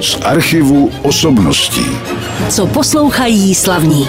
Z archivu osobností. Co poslouchají slavní.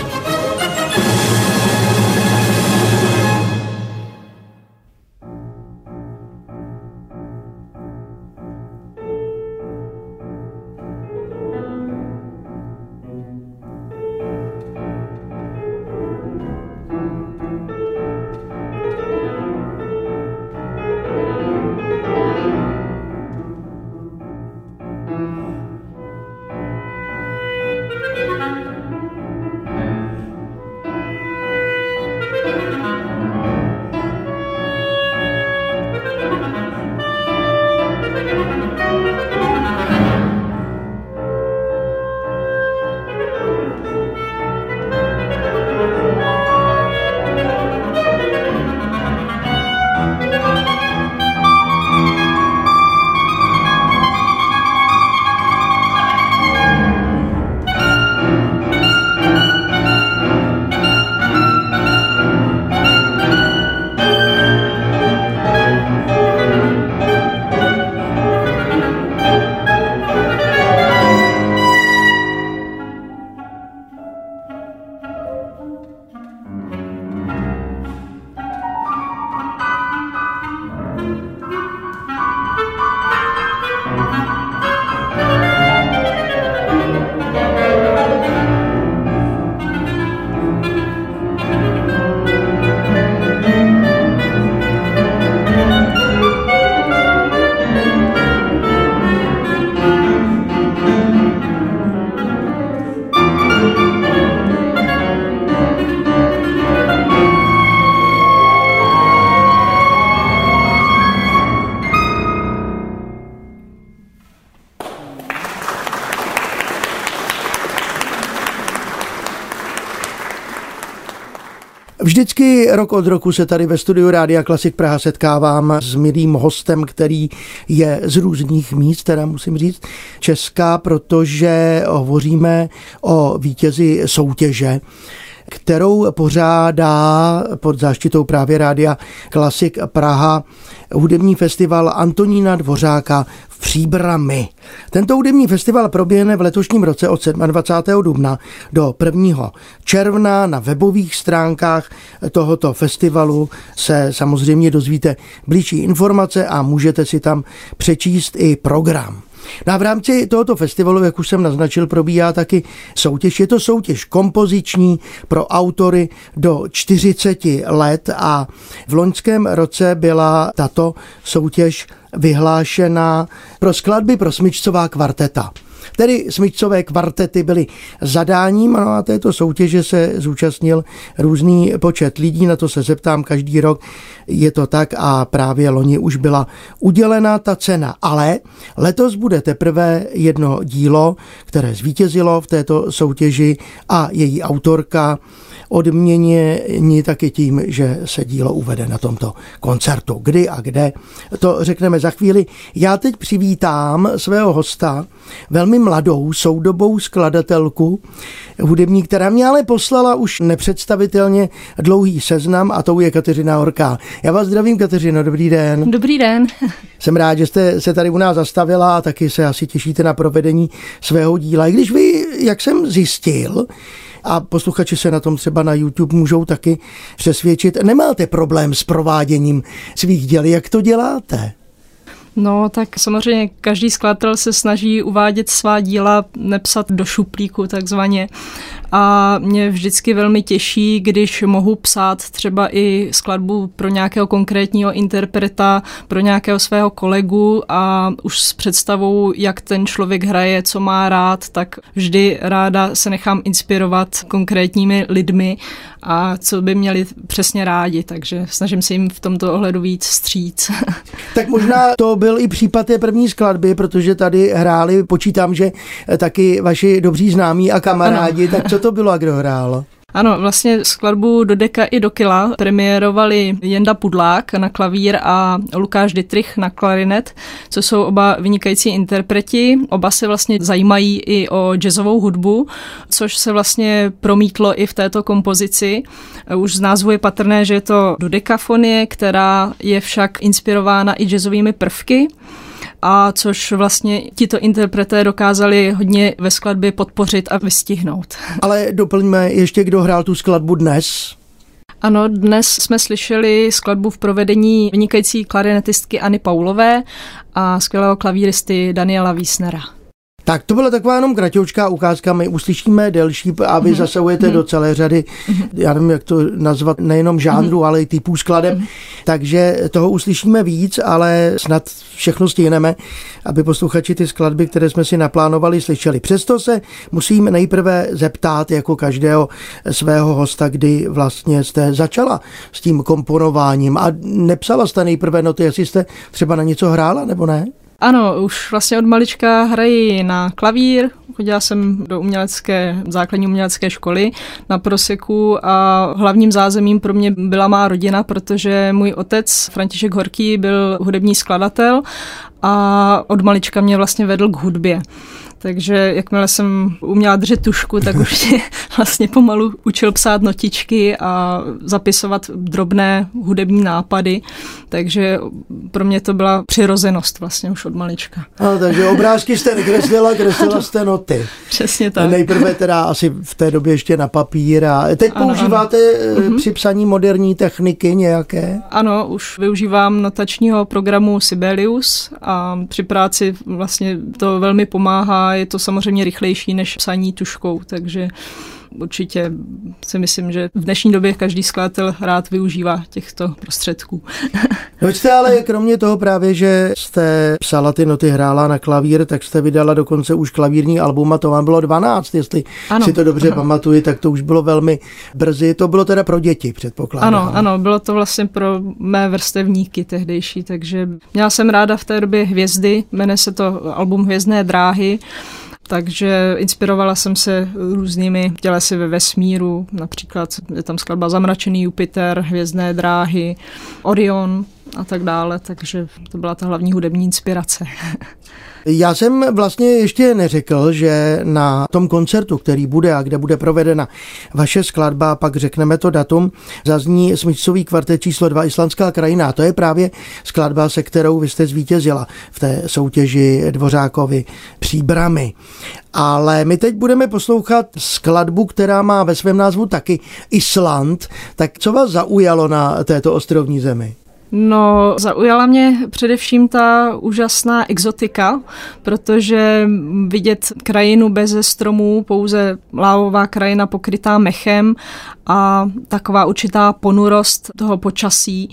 Vždycky rok od roku se tady ve studiu Rádia Klasik Praha setkávám s milým hostem, který je z různých míst, teda musím říct, Česká, protože hovoříme o vítězi soutěže kterou pořádá pod záštitou právě rádia Klasik Praha hudební festival Antonína Dvořáka Příbrami. Tento hudební festival proběhne v letošním roce od 27. dubna do 1. června na webových stránkách tohoto festivalu se samozřejmě dozvíte blížší informace a můžete si tam přečíst i program. No a v rámci tohoto festivalu, jak už jsem naznačil, probíhá taky soutěž. Je to soutěž kompoziční pro autory do 40 let a v loňském roce byla tato soutěž vyhlášena pro skladby pro smyčcová kvarteta. Tedy smyčcové kvartety byly zadáním no a této soutěže se zúčastnil různý počet lidí, na to se zeptám každý rok, je to tak a právě loni už byla udělena ta cena, ale letos bude teprve jedno dílo, které zvítězilo v této soutěži a její autorka odměněni taky tím, že se dílo uvede na tomto koncertu. Kdy a kde, to řekneme za chvíli. Já teď přivítám svého hosta, velmi mladou, soudobou skladatelku, hudební, která mě ale poslala už nepředstavitelně dlouhý seznam a tou je Kateřina Horká. Já vás zdravím, Kateřino, dobrý den. Dobrý den. Jsem rád, že jste se tady u nás zastavila a taky se asi těšíte na provedení svého díla. I když vy, jak jsem zjistil, a posluchači se na tom třeba na YouTube můžou taky přesvědčit. Nemáte problém s prováděním svých děl, jak to děláte? No, tak samozřejmě každý skladatel se snaží uvádět svá díla, nepsat do šuplíku takzvaně. A mě vždycky velmi těší, když mohu psát třeba i skladbu pro nějakého konkrétního interpreta, pro nějakého svého kolegu a už s představou, jak ten člověk hraje, co má rád, tak vždy ráda se nechám inspirovat konkrétními lidmi a co by měli přesně rádi, takže snažím se jim v tomto ohledu víc stříc. Tak možná to byl i případ té první skladby, protože tady hráli, počítám, že taky vaši dobří známí a kamarádi, ano. tak co to bylo a kdo hrál? Ano, vlastně skladbu do deka i do kila premiérovali Jenda Pudlák na klavír a Lukáš Dietrich na klarinet, co jsou oba vynikající interpreti. Oba se vlastně zajímají i o jazzovou hudbu, což se vlastně promítlo i v této kompozici. Už z názvu je patrné, že je to dodekafonie, která je však inspirována i jazzovými prvky. A což vlastně tito interpreté dokázali hodně ve skladbě podpořit a vystihnout. Ale doplňme ještě, kdo hrál tu skladbu dnes. Ano, dnes jsme slyšeli skladbu v provedení vynikající klarinetistky Anny Paulové a skvělého klavíristy Daniela Wiesnera. Tak to byla taková jenom kratoučká ukázka, my uslyšíme delší a vy mm-hmm. zasahujete mm-hmm. do celé řady, mm-hmm. já nevím, jak to nazvat, nejenom žánru, mm-hmm. ale i typů skladeb, mm-hmm. Takže toho uslyšíme víc, ale snad všechno stihneme, aby posluchači ty skladby, které jsme si naplánovali, slyšeli. Přesto se musím nejprve zeptat jako každého svého hosta, kdy vlastně jste začala s tím komponováním a nepsala jste nejprve noty, jestli jste třeba na něco hrála nebo ne? Ano, už vlastně od malička hraji na klavír, chodila jsem do umělecké, základní umělecké školy na Proseku a hlavním zázemím pro mě byla má rodina, protože můj otec František Horký byl hudební skladatel a od malička mě vlastně vedl k hudbě. Takže jakmile jsem uměla držet tušku, tak už mě vlastně pomalu učil psát notičky a zapisovat drobné hudební nápady. Takže pro mě to byla přirozenost vlastně už od malička. A, takže obrázky jste nekreslila, kreslila jste noty. Přesně tak. Nejprve teda asi v té době ještě na papír. A teď ano, používáte ano. Mhm. při psaní moderní techniky nějaké? Ano, už využívám notačního programu Sibelius a při práci vlastně to velmi pomáhá je to samozřejmě rychlejší než psaní tuškou, takže určitě si myslím, že v dnešní době každý skladatel rád využívá těchto prostředků. No jste ale kromě toho právě, že jste psala ty noty, hrála na klavír, tak jste vydala dokonce už klavírní album a to vám bylo 12, jestli ano, si to dobře ano. pamatuju, tak to už bylo velmi brzy. To bylo teda pro děti, předpokládám. Ano, ano, bylo to vlastně pro mé vrstevníky tehdejší, takže měla jsem ráda v té době Hvězdy, jmenuje se to album Hvězdné dráhy takže inspirovala jsem se různými tělesy ve vesmíru, například je tam skladba Zamračený Jupiter, Hvězdné dráhy, Orion a tak dále, takže to byla ta hlavní hudební inspirace. Já jsem vlastně ještě neřekl, že na tom koncertu, který bude a kde bude provedena vaše skladba, pak řekneme to datum, zazní smyčcový kvartet číslo 2 Islandská krajina. A to je právě skladba, se kterou vy jste zvítězila v té soutěži Dvořákovi příbramy. Ale my teď budeme poslouchat skladbu, která má ve svém názvu taky Island. Tak co vás zaujalo na této ostrovní zemi? No, zaujala mě především ta úžasná exotika, protože vidět krajinu bez stromů, pouze lávová krajina pokrytá mechem a taková určitá ponurost toho počasí,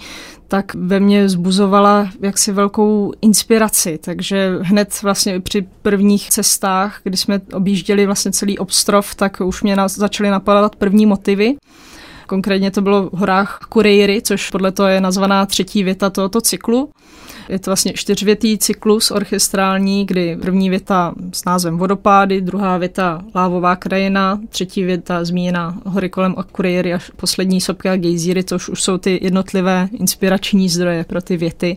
tak ve mně zbuzovala jaksi velkou inspiraci. Takže hned vlastně při prvních cestách, kdy jsme objížděli vlastně celý ostrov, tak už mě začaly napadat první motivy. Konkrétně to bylo v horách Kurejry, což podle toho je nazvaná třetí věta tohoto cyklu. Je to vlastně čtyřvětý cyklus orchestrální, kdy první věta s názvem Vodopády, druhá věta Lávová krajina, třetí věta zmíněná hory kolem Akureyry a poslední sopky a gejzíry, což už jsou ty jednotlivé inspirační zdroje pro ty věty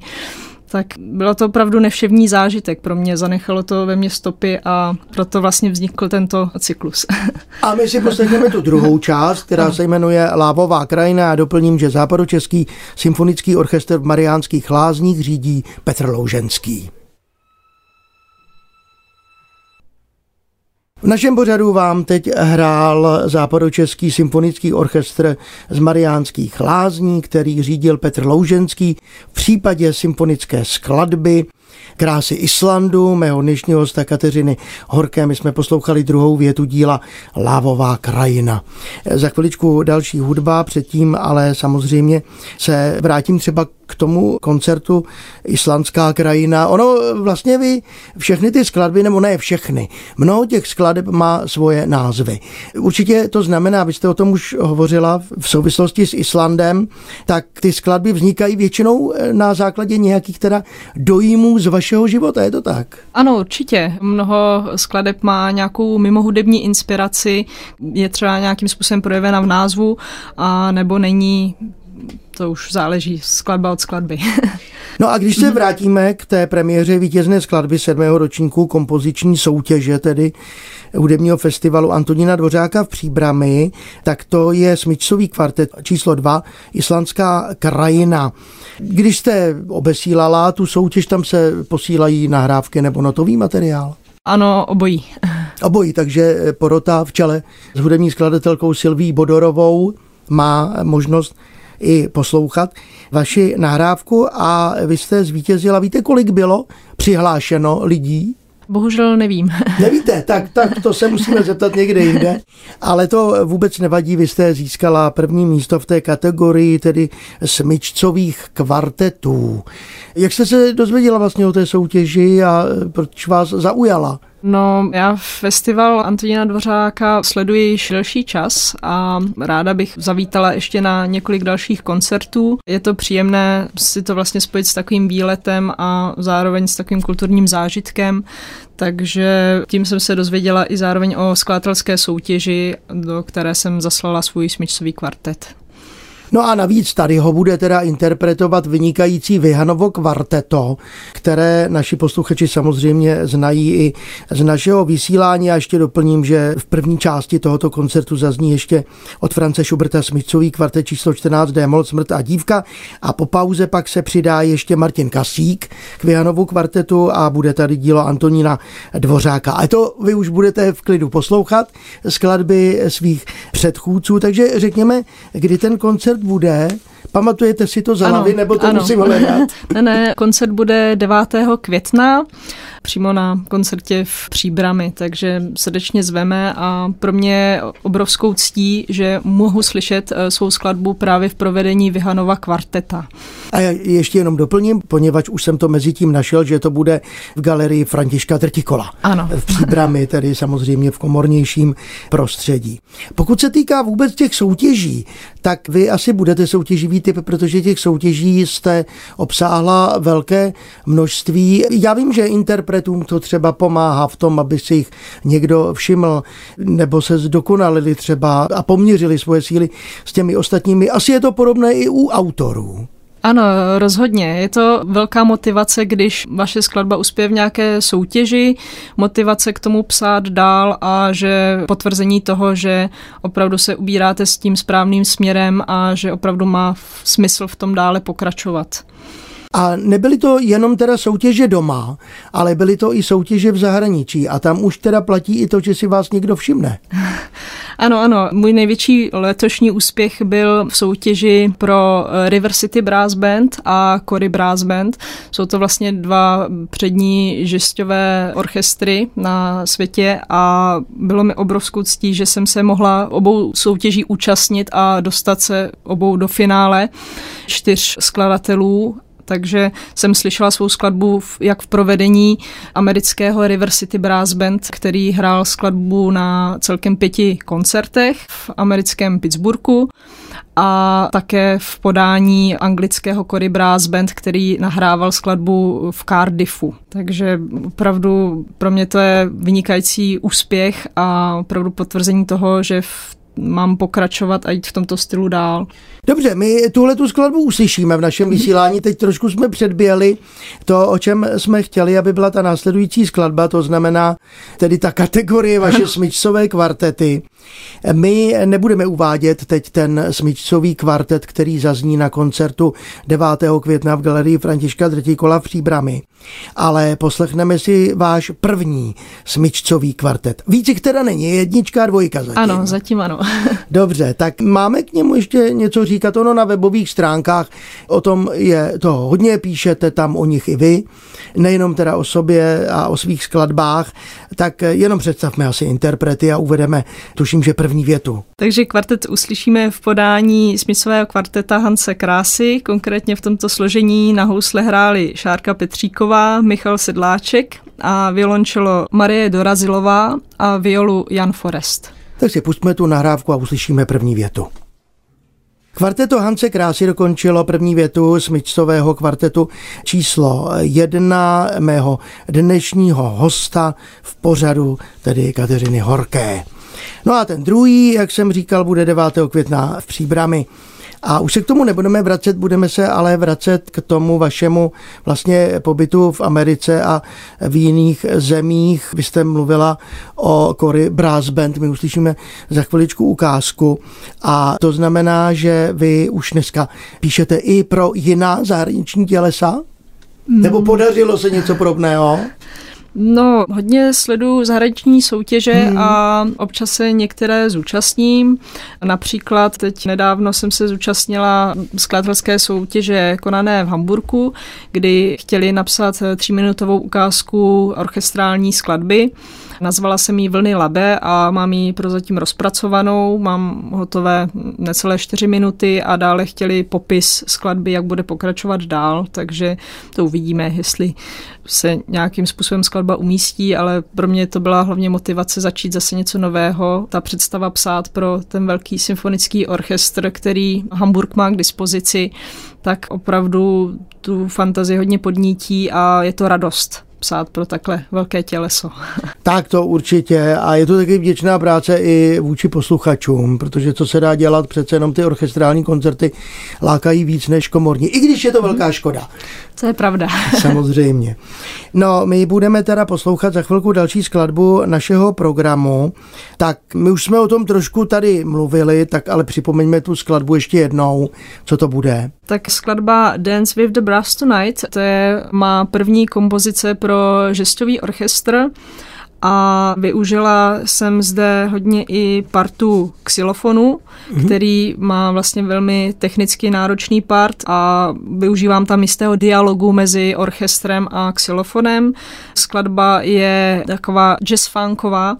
tak bylo to opravdu nevšední zážitek pro mě, zanechalo to ve mně stopy a proto vlastně vznikl tento cyklus. A my si poslechneme tu druhou část, která se jmenuje Lávová krajina a doplním, že západočeský symfonický orchestr v Mariánských lázních řídí Petr Louženský. V našem pořadu vám teď hrál západočeský symfonický orchestr z Mariánských lázní, který řídil Petr Louženský v případě symfonické skladby krásy Islandu, mého dnešního hosta Kateřiny Horké. My jsme poslouchali druhou větu díla Lávová krajina. Za chviličku další hudba, předtím ale samozřejmě se vrátím třeba k tomu koncertu Islandská krajina. Ono vlastně vy všechny ty skladby, nebo ne všechny, mnoho těch skladeb má svoje názvy. Určitě to znamená, vy jste o tom už hovořila v souvislosti s Islandem, tak ty skladby vznikají většinou na základě nějakých teda dojímů z vašeho života, je to tak? Ano, určitě. Mnoho skladeb má nějakou mimohudební inspiraci, je třeba nějakým způsobem projevena v názvu, a nebo není to už záleží skladba od skladby. No a když se vrátíme k té premiéře vítězné skladby sedmého ročníku kompoziční soutěže, tedy hudebního festivalu Antonína Dvořáka v Příbrami, tak to je smyčcový kvartet číslo dva, Islandská krajina. Když jste obesílala tu soutěž, tam se posílají nahrávky nebo notový materiál? Ano, obojí. Obojí, takže porota v čele s hudební skladatelkou Silví Bodorovou má možnost i poslouchat vaši nahrávku a vy jste zvítězila. Víte, kolik bylo přihlášeno lidí? Bohužel nevím. Nevíte, tak, tak to se musíme zeptat někde jinde. Ale to vůbec nevadí, vy jste získala první místo v té kategorii, tedy smyčcových kvartetů. Jak jste se dozvěděla vlastně o té soutěži a proč vás zaujala? No, já festival Antonína Dvořáka sleduji již delší čas a ráda bych zavítala ještě na několik dalších koncertů. Je to příjemné si to vlastně spojit s takovým výletem a zároveň s takovým kulturním zážitkem, takže tím jsem se dozvěděla i zároveň o skladatelské soutěži, do které jsem zaslala svůj smyčcový kvartet. No a navíc tady ho bude teda interpretovat vynikající Vyhanovo kvarteto, které naši posluchači samozřejmě znají i z našeho vysílání. A ještě doplním, že v první části tohoto koncertu zazní ještě od France Schuberta Smicový kvartet číslo 14 Démol, Smrt a dívka a po pauze pak se přidá ještě Martin Kasík k Vyhanovu kvartetu a bude tady dílo Antonína Dvořáka. A to vy už budete v klidu poslouchat skladby svých předchůdců, takže řekněme, kdy ten koncert bude. Pamatujete si to za hlavy, nebo to ano. musím hledat? ne, ne, koncert bude 9. května přímo na koncertě v Příbrami, takže srdečně zveme a pro mě obrovskou ctí, že mohu slyšet eh, svou skladbu právě v provedení Vyhanova kvarteta. A já ještě jenom doplním, poněvadž už jsem to mezi tím našel, že to bude v galerii Františka Trtikola. Ano. V Příbrami, tedy samozřejmě v komornějším prostředí. Pokud se týká vůbec těch soutěží, tak vy asi budete soutěživý typ, protože těch soutěží jste obsáhla velké množství. Já vím, že interpretům to třeba pomáhá v tom, aby si jich někdo všiml, nebo se zdokonalili třeba a poměřili svoje síly s těmi ostatními. Asi je to podobné i u autorů. Ano, rozhodně. Je to velká motivace, když vaše skladba uspěje v nějaké soutěži, motivace k tomu psát dál a že potvrzení toho, že opravdu se ubíráte s tím správným směrem a že opravdu má smysl v tom dále pokračovat. A nebyly to jenom teda soutěže doma, ale byly to i soutěže v zahraničí. A tam už teda platí i to, že si vás někdo všimne. Ano, ano. Můj největší letošní úspěch byl v soutěži pro eh, River City Brass Band a Cory Brass Band. Jsou to vlastně dva přední žesťové orchestry na světě a bylo mi obrovskou ctí, že jsem se mohla obou soutěží účastnit a dostat se obou do finále čtyř skladatelů takže jsem slyšela svou skladbu jak v provedení amerického River City Brass Band, který hrál skladbu na celkem pěti koncertech v americkém Pittsburghu a také v podání anglického Cory Brass Band, který nahrával skladbu v Cardiffu. Takže opravdu pro mě to je vynikající úspěch a opravdu potvrzení toho, že v mám pokračovat a jít v tomto stylu dál. Dobře, my tuhle tu skladbu uslyšíme v našem vysílání. Teď trošku jsme předběhli to, o čem jsme chtěli, aby byla ta následující skladba, to znamená tedy ta kategorie vaše smyčcové kvartety. My nebudeme uvádět teď ten smyčcový kvartet, který zazní na koncertu 9. května v galerii Františka Drtíkola v Příbrami, ale poslechneme si váš první smyčcový kvartet. Víc jich teda není, jednička a dvojka zatím. Ano, zatím ano. Dobře, tak máme k němu ještě něco říkat. Ono na webových stránkách o tom je to hodně, píšete tam o nich i vy, nejenom teda o sobě a o svých skladbách, tak jenom představme asi interprety a uvedeme, tuším, že první větu. Takže kvartet uslyšíme v podání smyslového kvarteta Hanse Krásy, konkrétně v tomto složení na housle hráli Šárka Petříková, Michal Sedláček a violončelo Marie Dorazilová a violu Jan Forest. Tak si pustíme tu nahrávku a uslyšíme první větu. Kvarteto Hance Krásy dokončilo první větu smyčcového kvartetu číslo jedna mého dnešního hosta v pořadu, tedy Kateřiny Horké. No a ten druhý, jak jsem říkal, bude 9. května v Příbrami A už se k tomu nebudeme vracet, budeme se ale vracet k tomu vašemu vlastně pobytu v Americe a v jiných zemích. Vy jste mluvila o Cory Brass Band, my uslyšíme za chviličku ukázku a to znamená, že vy už dneska píšete i pro jiná zahraniční tělesa? Nebo podařilo se něco podobného? No, hodně sleduju zahraniční soutěže hmm. a občas se některé zúčastním. Například teď nedávno jsem se zúčastnila skladatelské soutěže konané v Hamburgu, kdy chtěli napsat tříminutovou ukázku orchestrální skladby. Nazvala jsem ji Vlny Labe a mám ji prozatím rozpracovanou, mám hotové necelé čtyři minuty a dále chtěli popis skladby, jak bude pokračovat dál, takže to uvidíme, jestli se nějakým způsobem skladba umístí, ale pro mě to byla hlavně motivace začít zase něco nového. Ta představa psát pro ten velký symfonický orchestr, který Hamburg má k dispozici, tak opravdu tu fantazii hodně podnítí a je to radost psát pro takhle velké těleso. Tak to určitě a je to taky vděčná práce i vůči posluchačům, protože co se dá dělat, přece jenom ty orchestrální koncerty lákají víc než komorní, i když je to velká škoda. To je pravda. Samozřejmě. No, my budeme teda poslouchat za chvilku další skladbu našeho programu. Tak my už jsme o tom trošku tady mluvili, tak ale připomeňme tu skladbu ještě jednou, co to bude. Tak skladba Dance with the Brass Tonight, to je má první kompozice pro žestový orchestr a využila jsem zde hodně i partu xylofonu, mm-hmm. který má vlastně velmi technicky náročný part a využívám tam jistého dialogu mezi orchestrem a xylofonem. Skladba je taková jazz funková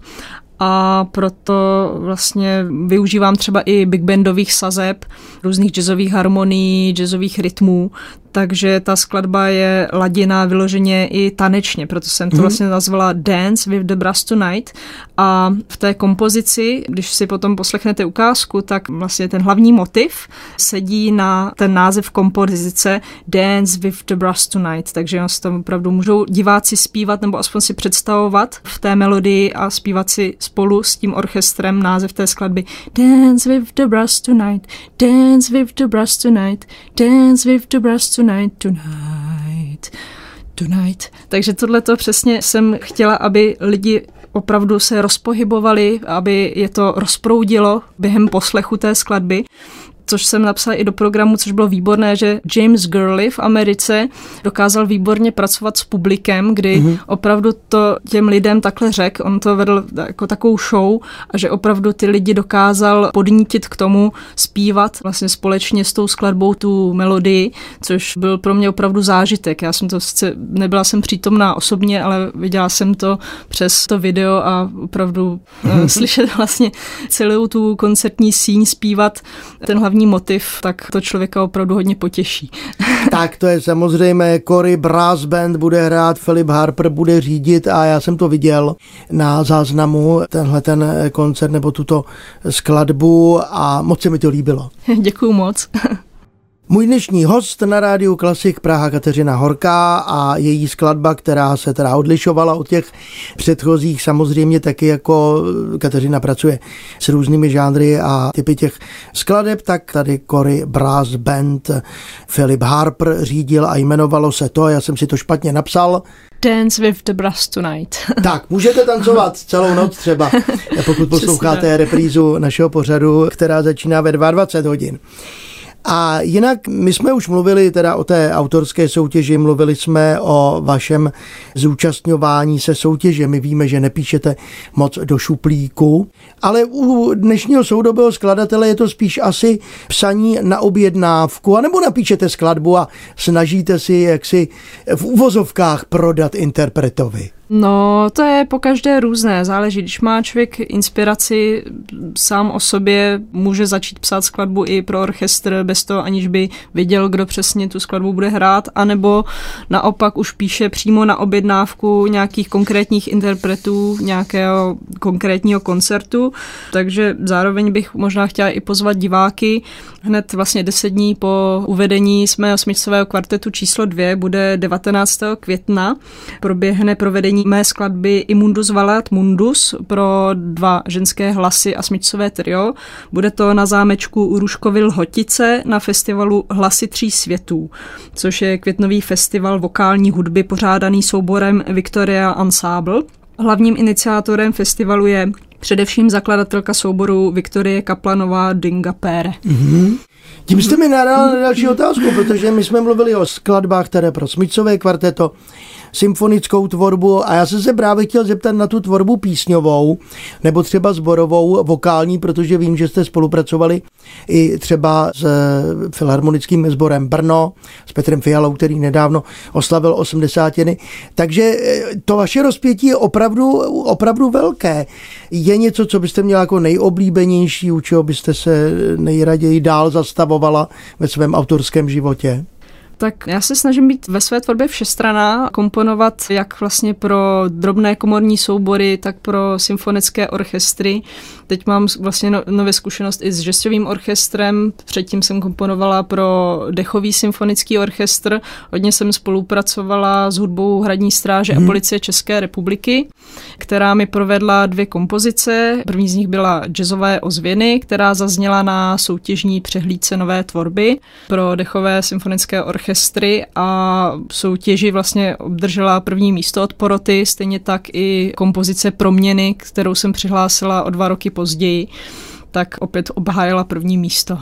a proto vlastně využívám třeba i big bandových sazeb, různých jazzových harmonií, jazzových rytmů, takže ta skladba je laděná vyloženě i tanečně, proto jsem to mm-hmm. vlastně nazvala Dance with the Brass Tonight. A v té kompozici, když si potom poslechnete ukázku, tak vlastně ten hlavní motiv sedí na ten název kompozice Dance with the Brass Tonight, takže si to opravdu můžou diváci zpívat nebo aspoň si představovat v té melodii a zpívat si spolu s tím orchestrem název té skladby. Dance with the Brass Tonight, Dance with the Brass Tonight, Dance with the Brass Tonight tonight, tonight, tonight. Takže tohle to přesně jsem chtěla, aby lidi opravdu se rozpohybovali, aby je to rozproudilo během poslechu té skladby což jsem napsala i do programu, což bylo výborné, že James Gurley v Americe dokázal výborně pracovat s publikem, kdy mm-hmm. opravdu to těm lidem takhle řekl, on to vedl jako takovou show a že opravdu ty lidi dokázal podnítit k tomu zpívat vlastně společně s tou skladbou tu melodii, což byl pro mě opravdu zážitek. Já jsem to sice, nebyla jsem přítomná osobně, ale viděla jsem to přes to video a opravdu mm-hmm. slyšet vlastně celou tu koncertní síň zpívat ten hlavní hlavní motiv, tak to člověka opravdu hodně potěší. tak to je samozřejmé, Cory Brass Band bude hrát, Philip Harper bude řídit a já jsem to viděl na záznamu, tenhle ten koncert nebo tuto skladbu a moc se mi to líbilo. Děkuju moc. Můj dnešní host na rádiu Klasik Praha Kateřina Horká a její skladba, která se teda odlišovala od těch předchozích, samozřejmě taky jako Kateřina pracuje s různými žánry a typy těch skladeb, tak tady Cory Brass Band Philip Harper řídil a jmenovalo se to, já jsem si to špatně napsal, Dance with the Brass Tonight. tak, můžete tancovat celou noc třeba, pokud posloucháte reprízu našeho pořadu, která začíná ve 22 hodin. A jinak my jsme už mluvili teda o té autorské soutěži, mluvili jsme o vašem zúčastňování se soutěže. My víme, že nepíšete moc do šuplíku, ale u dnešního soudobého skladatele je to spíš asi psaní na objednávku, anebo napíšete skladbu a snažíte si jaksi v uvozovkách prodat interpretovi. No, to je po každé různé, záleží. Když má člověk inspiraci sám o sobě, může začít psát skladbu i pro orchestr bez toho, aniž by věděl, kdo přesně tu skladbu bude hrát, anebo naopak už píše přímo na objednávku nějakých konkrétních interpretů, nějakého konkrétního koncertu, takže zároveň bych možná chtěla i pozvat diváky. Hned vlastně deset dní po uvedení jsme smyčcového kvartetu číslo dvě bude 19. května, proběhne provedení provedení mé skladby Imundus Valet Mundus pro dva ženské hlasy a smyčcové trio. Bude to na zámečku u Ruškovy Lhotice na festivalu Hlasy tří světů, což je květnový festival vokální hudby pořádaný souborem Victoria Ensemble. Hlavním iniciátorem festivalu je především zakladatelka souboru Viktorie Kaplanová Dinga Pére. Mm-hmm. Tím jste mi nahrál na další otázku, protože my jsme mluvili o skladbách, které pro smyčcové kvarteto, symfonickou tvorbu a já jsem se právě chtěl zeptat na tu tvorbu písňovou nebo třeba zborovou, vokální, protože vím, že jste spolupracovali i třeba s Filharmonickým sborem Brno, s Petrem Fialou, který nedávno oslavil 80. Takže eh, to vaše rozpětí je opravdu, opravdu velké. Je něco, co byste měla jako nejoblíbenější, u čeho byste se nejraději dál zastavovala ve svém autorském životě? Tak já se snažím být ve své tvorbě všestraná, komponovat jak vlastně pro drobné komorní soubory, tak pro symfonické orchestry. Teď mám vlastně no, nové zkušenost i s žestovým orchestrem, předtím jsem komponovala pro dechový symfonický orchestr, hodně jsem spolupracovala s hudbou Hradní stráže hmm. a mhm. policie České republiky, která mi provedla dvě kompozice. První z nich byla jazzové ozvěny, která zazněla na soutěžní přehlídce nové tvorby pro dechové symfonické orchestry orchestry a soutěži vlastně obdržela první místo od poroty, stejně tak i kompozice Proměny, kterou jsem přihlásila o dva roky později, tak opět obhájila první místo.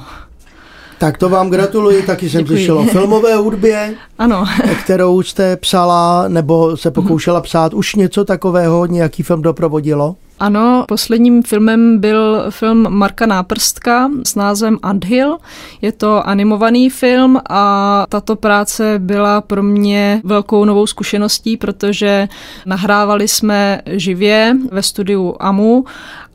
Tak to vám gratuluji, taky jsem Děkuji. slyšel o filmové hudbě, ano. kterou jste psala nebo se pokoušela psát. Už něco takového, nějaký film doprovodilo? Ano, posledním filmem byl film Marka Náprstka s názvem Anthill. Je to animovaný film a tato práce byla pro mě velkou novou zkušeností, protože nahrávali jsme živě ve studiu AMU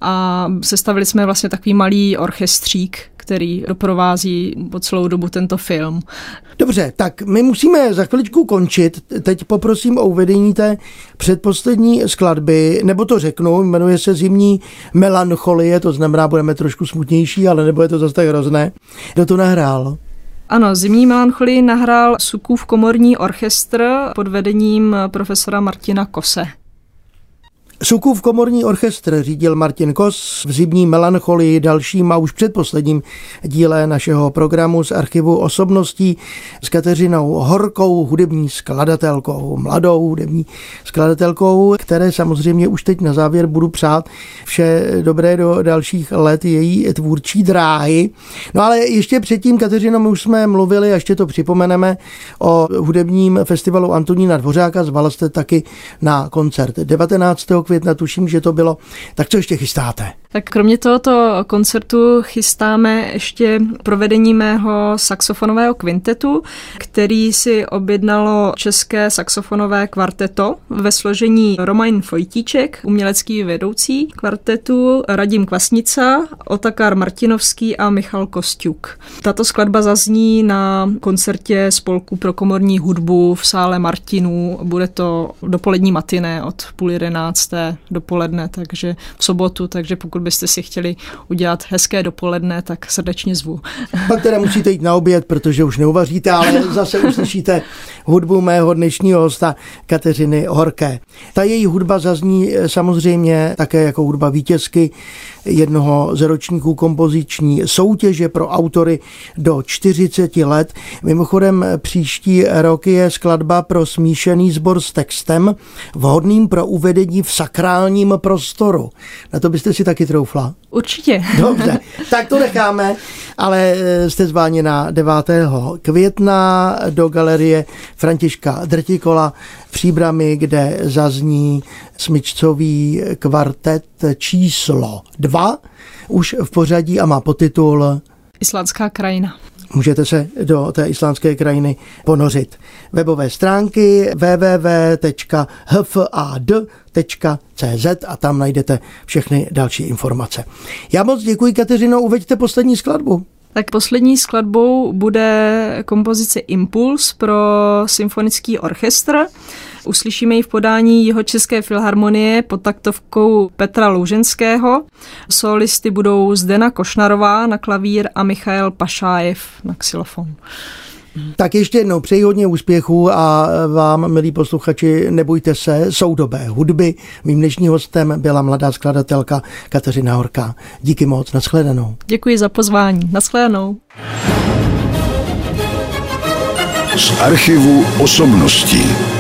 a sestavili jsme vlastně takový malý orchestřík, který doprovází po celou dobu tento film. Dobře, tak my musíme za chviličku končit. Teď poprosím o uvedení té předposlední skladby, nebo to řeknu, jmenuje se Zimní melancholie, to znamená, budeme trošku smutnější, ale nebude to zase tak hrozné. Kdo to nahrál? Ano, Zimní melancholii nahrál Sukův komorní orchestr pod vedením profesora Martina Kose. Sukův komorní orchestr řídil Martin Kos v zimní melancholii dalším a už předposledním díle našeho programu z archivu osobností s Kateřinou Horkou, hudební skladatelkou, mladou hudební skladatelkou, které samozřejmě už teď na závěr budu přát vše dobré do dalších let její tvůrčí dráhy. No ale ještě předtím, Kateřino, my už jsme mluvili, a ještě to připomeneme, o hudebním festivalu Antonína Dvořáka, zvala jste taky na koncert 19 května, tuším, že to bylo. Tak co ještě chystáte? Tak kromě tohoto koncertu chystáme ještě provedení mého saxofonového kvintetu, který si objednalo české saxofonové kvarteto ve složení Romain Fojtíček, umělecký vedoucí kvartetu, Radim Kvasnica, Otakar Martinovský a Michal Kostuk. Tato skladba zazní na koncertě Spolku pro komorní hudbu v sále Martinů. Bude to dopolední matiné od půl jedenácté dopoledne, takže v sobotu, takže pokud byste si chtěli udělat hezké dopoledne, tak srdečně zvu. Pak teda musíte jít na oběd, protože už neuvaříte, ale zase uslyšíte hudbu mého dnešního hosta Kateřiny Horké. Ta její hudba zazní eh, samozřejmě také jako hudba vítězky jednoho z ročníků kompoziční soutěže pro autory do 40 let. Mimochodem příští rok je skladba pro smíšený sbor s textem vhodným pro uvedení v sakrálním prostoru. Na to byste si taky troufla? Určitě. Dobře, tak to necháme, ale eh, jste zváni na 9. května do galerie Františka Drtikola Příbrami, kde zazní smyčcový kvartet číslo 2, už v pořadí a má potitul Islandská krajina. Můžete se do té islandské krajiny ponořit. Webové stránky www.hfad.cz a tam najdete všechny další informace. Já moc děkuji, Kateřino, uveďte poslední skladbu. Tak poslední skladbou bude kompozice Impuls pro symfonický orchestr. Uslyšíme ji v podání jeho České filharmonie pod taktovkou Petra Louženského. Solisty budou Zdena Košnarová na klavír a Michael Pašájev na xylofon. Tak ještě jednou přeji hodně úspěchů a vám, milí posluchači, nebojte se, soudobé hudby. Mým dnešním hostem byla mladá skladatelka Kateřina Horká. Díky moc, nashledanou. Děkuji za pozvání, nashledanou. Z archivu osobností.